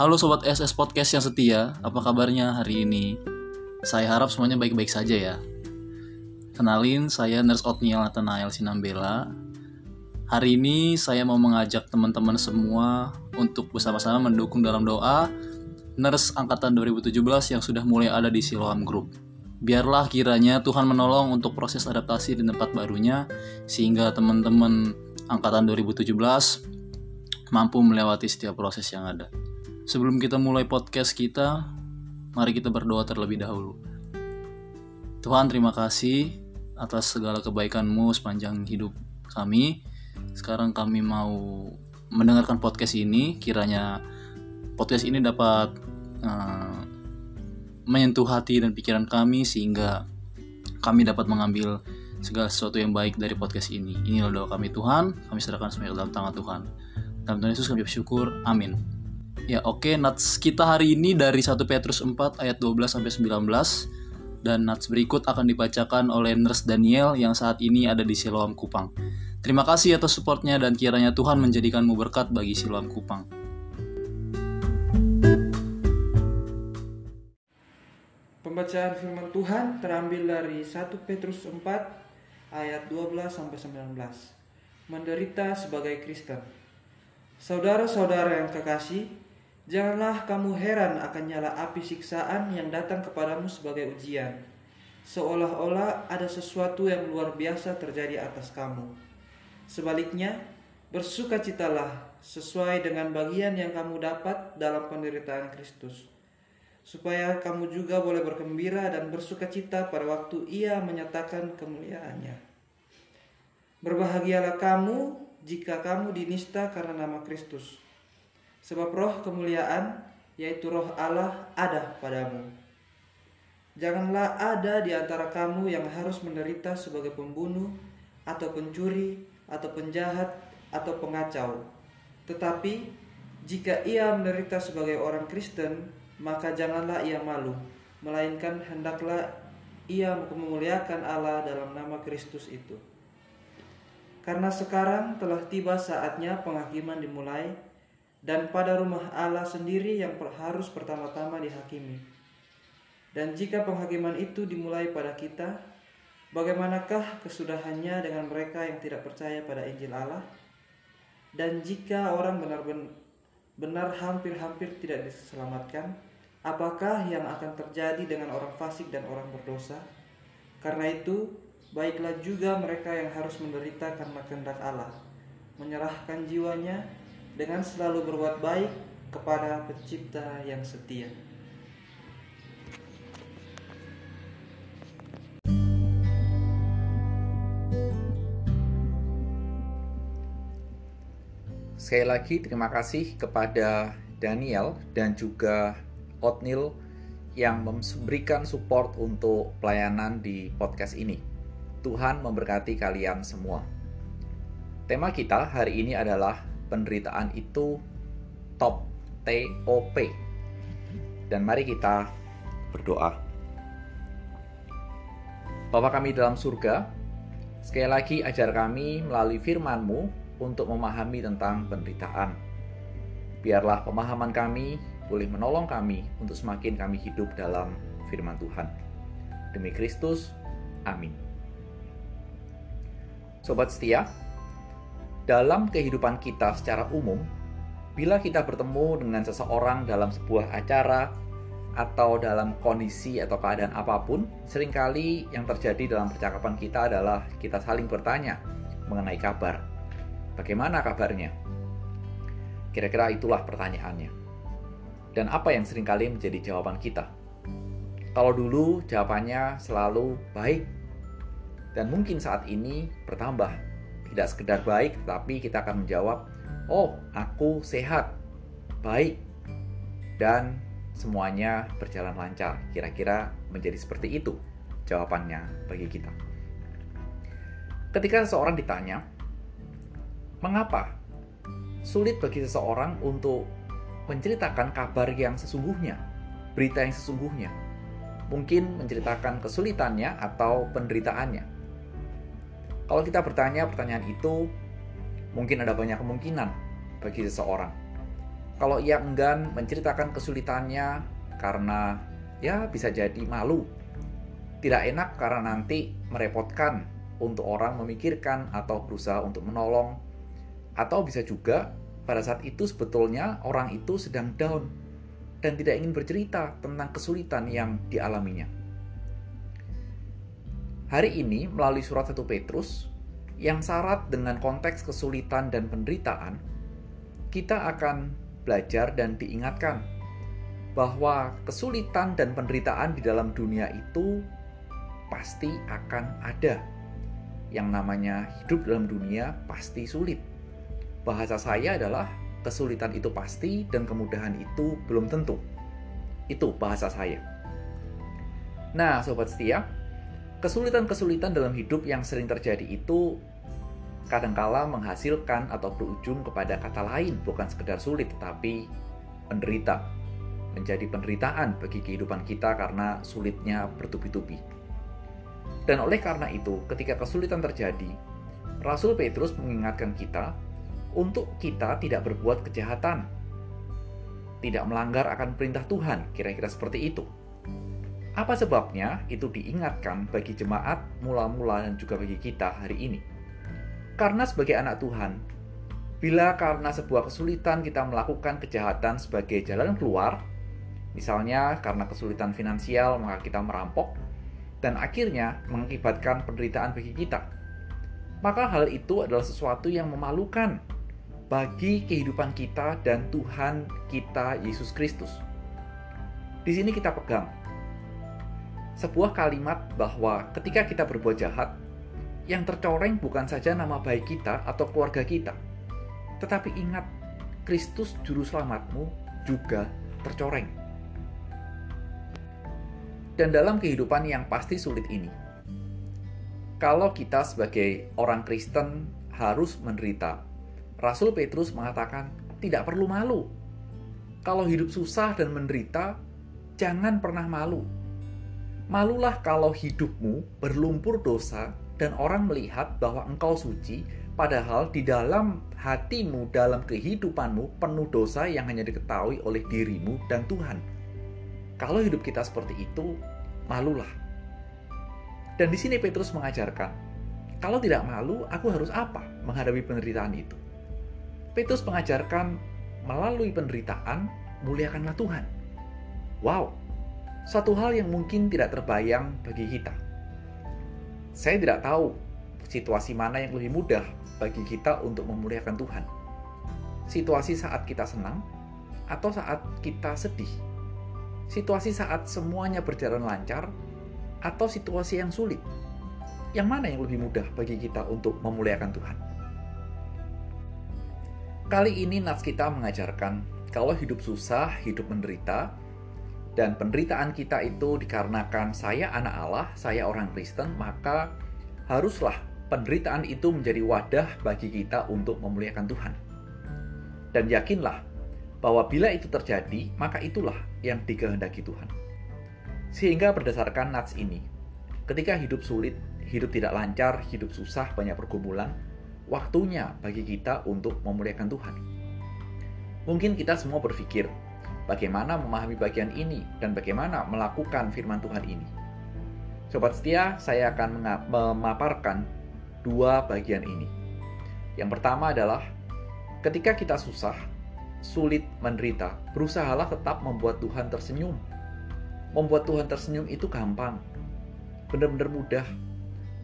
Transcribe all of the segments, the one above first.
Halo Sobat SS Podcast yang setia, apa kabarnya hari ini? Saya harap semuanya baik-baik saja ya. Kenalin, saya Nurse Otniel Nathanael Sinambela. Hari ini saya mau mengajak teman-teman semua untuk bersama-sama mendukung dalam doa Nurse Angkatan 2017 yang sudah mulai ada di Siloam Group. Biarlah kiranya Tuhan menolong untuk proses adaptasi di tempat barunya, sehingga teman-teman Angkatan 2017 mampu melewati setiap proses yang ada. Sebelum kita mulai podcast kita, mari kita berdoa terlebih dahulu. Tuhan, terima kasih atas segala kebaikan-Mu sepanjang hidup kami. Sekarang kami mau mendengarkan podcast ini, kiranya podcast ini dapat uh, menyentuh hati dan pikiran kami sehingga kami dapat mengambil segala sesuatu yang baik dari podcast ini. Inilah doa kami Tuhan, kami serahkan semuanya dalam tangan Tuhan. Dalam Tuhan Yesus kami bersyukur. Amin. Ya oke, okay, nats kita hari ini dari 1 Petrus 4 ayat 12 sampai 19 dan nats berikut akan dibacakan oleh Nurse Daniel yang saat ini ada di Siloam Kupang. Terima kasih atas supportnya dan kiranya Tuhan menjadikanmu berkat bagi Siloam Kupang. Pembacaan firman Tuhan terambil dari 1 Petrus 4 ayat 12 sampai 19. Menderita sebagai Kristen. Saudara-saudara yang kekasih, Janganlah kamu heran akan nyala api siksaan yang datang kepadamu sebagai ujian, seolah-olah ada sesuatu yang luar biasa terjadi atas kamu. Sebaliknya, bersukacitalah sesuai dengan bagian yang kamu dapat dalam penderitaan Kristus, supaya kamu juga boleh bergembira dan bersukacita pada waktu Ia menyatakan kemuliaannya. Berbahagialah kamu jika kamu dinista karena nama Kristus Sebab roh kemuliaan, yaitu roh Allah, ada padamu. Janganlah ada di antara kamu yang harus menderita sebagai pembunuh, atau pencuri, atau penjahat, atau pengacau. Tetapi, jika ia menderita sebagai orang Kristen, maka janganlah ia malu, melainkan hendaklah ia memuliakan Allah dalam nama Kristus itu. Karena sekarang telah tiba saatnya penghakiman dimulai, dan pada rumah Allah sendiri yang harus pertama-tama dihakimi. Dan jika penghakiman itu dimulai pada kita, bagaimanakah kesudahannya dengan mereka yang tidak percaya pada Injil Allah? Dan jika orang benar-benar hampir-hampir tidak diselamatkan, apakah yang akan terjadi dengan orang fasik dan orang berdosa? Karena itu, baiklah juga mereka yang harus menderita karena kehendak Allah, menyerahkan jiwanya dengan selalu berbuat baik kepada pencipta yang setia. Sekali lagi terima kasih kepada Daniel dan juga Otnil yang memberikan support untuk pelayanan di podcast ini. Tuhan memberkati kalian semua. Tema kita hari ini adalah penderitaan itu top TOP. Dan mari kita berdoa. Bapa kami dalam surga, sekali lagi ajar kami melalui firman-Mu untuk memahami tentang penderitaan. Biarlah pemahaman kami boleh menolong kami untuk semakin kami hidup dalam firman Tuhan. Demi Kristus, amin. Sobat setia, dalam kehidupan kita secara umum, bila kita bertemu dengan seseorang dalam sebuah acara atau dalam kondisi atau keadaan apa pun, sering kali yang terjadi dalam percakapan kita adalah kita saling bertanya mengenai kabar. Bagaimana kabarnya? Kira-kira itulah pertanyaannya. Dan apa yang sering kali menjadi jawaban kita? Kalau dulu jawabannya selalu baik, dan mungkin saat ini bertambah tidak sekedar baik, tapi kita akan menjawab, "Oh, aku sehat, baik, dan semuanya berjalan lancar." Kira-kira menjadi seperti itu jawabannya bagi kita. Ketika seseorang ditanya, "Mengapa sulit bagi seseorang untuk menceritakan kabar yang sesungguhnya, berita yang sesungguhnya?" Mungkin menceritakan kesulitannya atau penderitaannya kalau kita bertanya pertanyaan itu, mungkin ada banyak kemungkinan bagi seseorang. Kalau ia enggan menceritakan kesulitannya karena ya bisa jadi malu. Tidak enak karena nanti merepotkan untuk orang memikirkan atau berusaha untuk menolong. Atau bisa juga pada saat itu sebetulnya orang itu sedang down dan tidak ingin bercerita tentang kesulitan yang dialaminya. Hari ini melalui surat 1 Petrus yang syarat dengan konteks kesulitan dan penderitaan, kita akan belajar dan diingatkan bahwa kesulitan dan penderitaan di dalam dunia itu pasti akan ada. Yang namanya hidup dalam dunia pasti sulit. Bahasa saya adalah kesulitan itu pasti dan kemudahan itu belum tentu. Itu bahasa saya. Nah, sobat setia, kesulitan-kesulitan dalam hidup yang sering terjadi itu kadangkala menghasilkan atau berujung kepada kata lain bukan sekedar sulit tetapi penderita menjadi penderitaan bagi kehidupan kita karena sulitnya bertubi-tubi. Dan oleh karena itu, ketika kesulitan terjadi, Rasul Petrus mengingatkan kita untuk kita tidak berbuat kejahatan, tidak melanggar akan perintah Tuhan, kira-kira seperti itu. Apa sebabnya? Itu diingatkan bagi jemaat mula-mula dan juga bagi kita hari ini. Karena sebagai anak Tuhan, bila karena sebuah kesulitan kita melakukan kejahatan sebagai jalan keluar, misalnya karena kesulitan finansial maka kita merampok, dan akhirnya mengakibatkan penderitaan bagi kita, maka hal itu adalah sesuatu yang memalukan bagi kehidupan kita dan Tuhan kita Yesus Kristus. Di sini kita pegang sebuah kalimat bahwa ketika kita berbuat jahat, yang tercoreng bukan saja nama baik kita atau keluarga kita, tetapi ingat Kristus juru selamatmu juga tercoreng. Dan dalam kehidupan yang pasti sulit ini, kalau kita sebagai orang Kristen harus menderita Rasul Petrus mengatakan, tidak perlu malu. Kalau hidup susah dan menderita, jangan pernah malu. Malulah kalau hidupmu berlumpur dosa dan orang melihat bahwa engkau suci, padahal di dalam hatimu, dalam kehidupanmu penuh dosa yang hanya diketahui oleh dirimu dan Tuhan. Kalau hidup kita seperti itu, malulah. Dan di sini Petrus mengajarkan, kalau tidak malu, aku harus apa menghadapi penderitaan itu? Petrus mengajarkan melalui penderitaan, muliakanlah Tuhan. Wow, satu hal yang mungkin tidak terbayang bagi kita. Saya tidak tahu situasi mana yang lebih mudah bagi kita untuk memuliakan Tuhan. Situasi saat kita senang atau saat kita sedih. Situasi saat semuanya berjalan lancar atau situasi yang sulit. Yang mana yang lebih mudah bagi kita untuk memuliakan Tuhan? Kali ini Nats kita mengajarkan kalau hidup susah, hidup menderita, dan penderitaan kita itu dikarenakan saya anak Allah, saya orang Kristen, maka haruslah penderitaan itu menjadi wadah bagi kita untuk memuliakan Tuhan. Dan yakinlah bahwa bila itu terjadi, maka itulah yang dikehendaki Tuhan. Sehingga berdasarkan nats ini, ketika hidup sulit, hidup tidak lancar, hidup susah, banyak pergumulan, waktunya bagi kita untuk memuliakan Tuhan. Mungkin kita semua berpikir, bagaimana memahami bagian ini dan bagaimana melakukan firman Tuhan ini. Sobat setia, saya akan memaparkan dua bagian ini. Yang pertama adalah ketika kita susah, sulit, menderita, berusahalah tetap membuat Tuhan tersenyum. Membuat Tuhan tersenyum itu gampang, benar-benar mudah.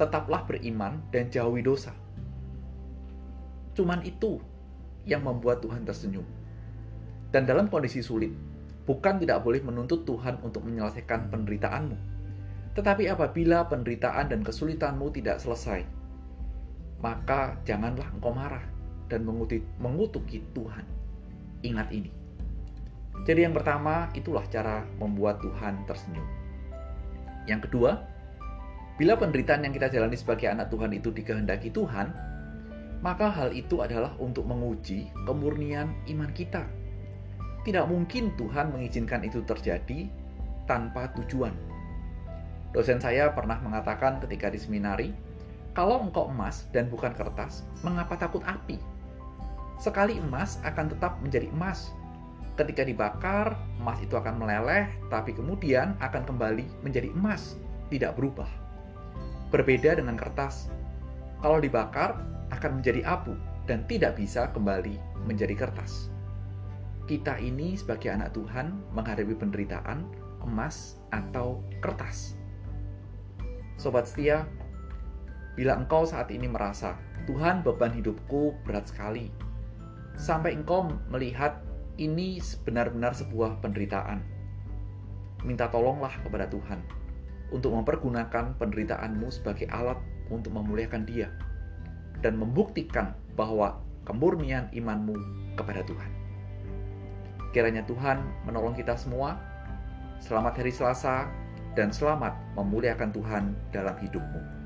Tetaplah beriman dan jauhi dosa. Cuman itu yang membuat Tuhan tersenyum. Dan dalam kondisi sulit, bukan tidak boleh menuntut Tuhan untuk menyelesaikan penderitaanmu. Tetapi apabila penderitaan dan kesulitanmu tidak selesai, maka janganlah engkau marah dan mengutuki Tuhan. Ingat ini. Jadi yang pertama, itulah cara membuat Tuhan tersenyum. Yang kedua, bila penderitaan yang kita jalani sebagai anak Tuhan itu dikehendaki Tuhan, maka hal itu adalah untuk menguji kemurnian iman kita. Tidak mungkin Tuhan mengizinkan itu terjadi tanpa tujuan. Dosen saya pernah mengatakan ketika di seminari, kalau engkau emas dan bukan kertas, mengapa takut api? Sekali emas akan tetap menjadi emas, ketika dibakar, emas itu akan meleleh, tapi kemudian akan kembali menjadi emas, tidak berubah. Berbeda dengan kertas, kalau dibakar akan menjadi abu dan tidak bisa kembali menjadi kertas. Kita ini sebagai anak Tuhan menghadapi penderitaan, emas atau kertas. Sobat setia, bila engkau saat ini merasa Tuhan beban hidupku berat sekali, sampai engkau melihat ini benar-benar sebuah penderitaan. Minta tolonglah kepada Tuhan untuk mempergunakan penderitaanmu sebagai alat untuk memuliakan Dia dan membuktikan bahwa kemurnian imanmu kepada Tuhan. Kiranya Tuhan menolong kita semua. Selamat hari Selasa dan selamat memuliakan Tuhan dalam hidupmu.